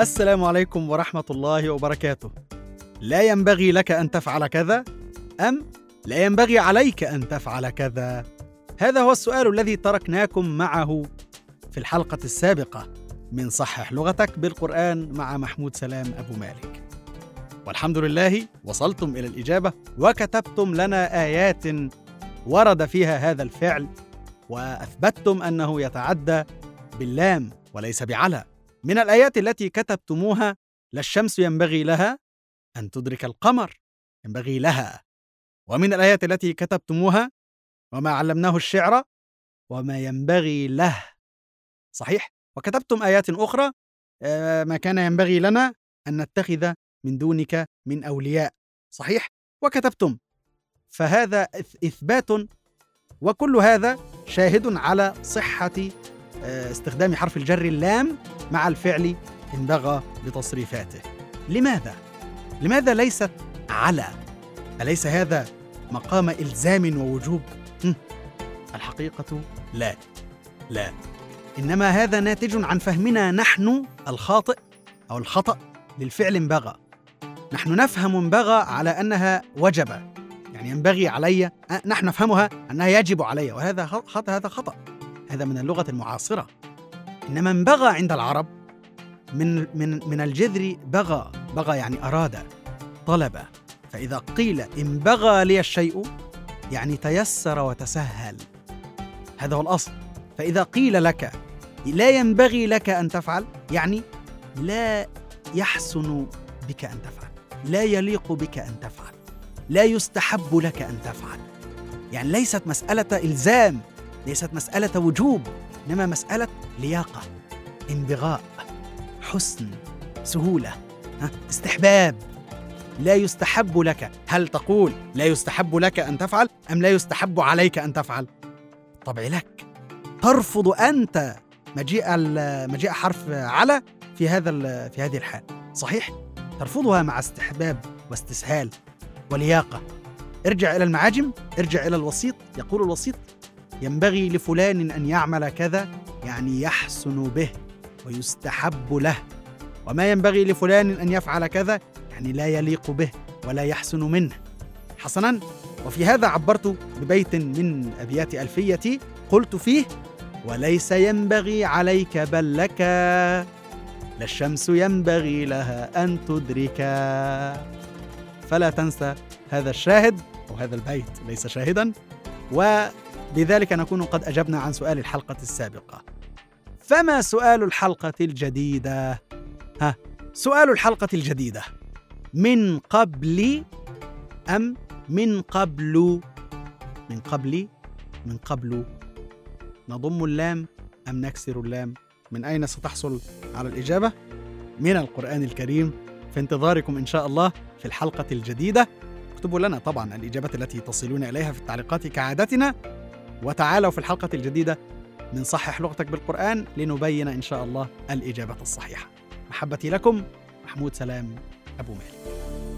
السلام عليكم ورحمة الله وبركاته. لا ينبغي لك أن تفعل كذا أم لا ينبغي عليك أن تفعل كذا؟ هذا هو السؤال الذي تركناكم معه في الحلقة السابقة من صحح لغتك بالقرآن مع محمود سلام أبو مالك. والحمد لله وصلتم إلى الإجابة وكتبتم لنا آيات ورد فيها هذا الفعل وأثبتتم أنه يتعدى باللام وليس بعلى. من الآيات التي كتبتموها لا الشمس ينبغي لها أن تدرك القمر ينبغي لها. ومن الآيات التي كتبتموها وما علمناه الشعر وما ينبغي له. صحيح؟ وكتبتم آيات أخرى آه، ما كان ينبغي لنا أن نتخذ من دونك من أولياء. صحيح؟ وكتبتم. فهذا إثبات وكل هذا شاهد على صحة آه، استخدام حرف الجر اللام مع الفعل إن بغى بتصريفاته لماذا؟ لماذا ليست على؟ أليس هذا مقام إلزام ووجوب؟ الحقيقة لا. لا. إنما هذا ناتج عن فهمنا نحن الخاطئ أو الخطأ للفعل انبغى. نحن نفهم انبغى على أنها وجب. يعني ينبغي علي نحن نفهمها أنها يجب علي وهذا خطأ هذا خطأ. هذا من اللغة المعاصرة. إنما انبغى عند العرب من من من الجذر بغى بغى يعني أراد طلب. فإذا قيل انبغى لي الشيء يعني تيسر وتسهل. هذا هو الأصل. فإذا قيل لك لا ينبغي لك أن تفعل يعني لا يحسن بك أن تفعل لا يليق بك أن تفعل لا يستحب لك أن تفعل. يعني ليست مسألة إلزام ليست مسألة وجوب. إنما مسألة لياقة انبغاء حسن سهولة استحباب. لا يستحب لك هل تقول لا يستحب لك أن تفعل أم لا يستحب عليك أن تفعل؟ طبع لك. ترفض أنت مجيء مجيء حرف على في هذا في هذه الحال. صحيح؟ ترفضها مع استحباب واستسهال ولياقة. ارجع إلى المعاجم ارجع إلى الوسيط يقول الوسيط ينبغي لفلان أن يعمل كذا يعني يحسن به ويستحب له. وما ينبغي لفلان أن يفعل كذا يعني لا يليق به ولا يحسن منه. حسنا وفي هذا عبرت ببيت من أبيات الفيتي قلت فيه وليس ينبغي عليك بل لك لا الشمس ينبغي لها أن تدرك. فلا تنسى هذا الشاهد وهذا البيت ليس شاهدا. و بذلك نكون قد أجبنا عن سؤال الحلقة السابقة. فما سؤال الحلقة الجديدة؟ ها سؤال الحلقة الجديدة. من قبل أم من قبل؟ من قبل من قبل. نضم اللام أم نكسر اللام؟ من أين ستحصل على الإجابة؟ من القرآن الكريم. في انتظاركم إن شاء الله في الحلقة الجديدة. اكتبوا لنا طبعا الإجابة التي تصلون إليها في التعليقات كعادتنا. وتعالوا في الحلقة الجديدة من صحح لغتك بالقرآن لنبين إن شاء الله الإجابة الصحيحة. محبتي لكم محمود سلام أبو مالك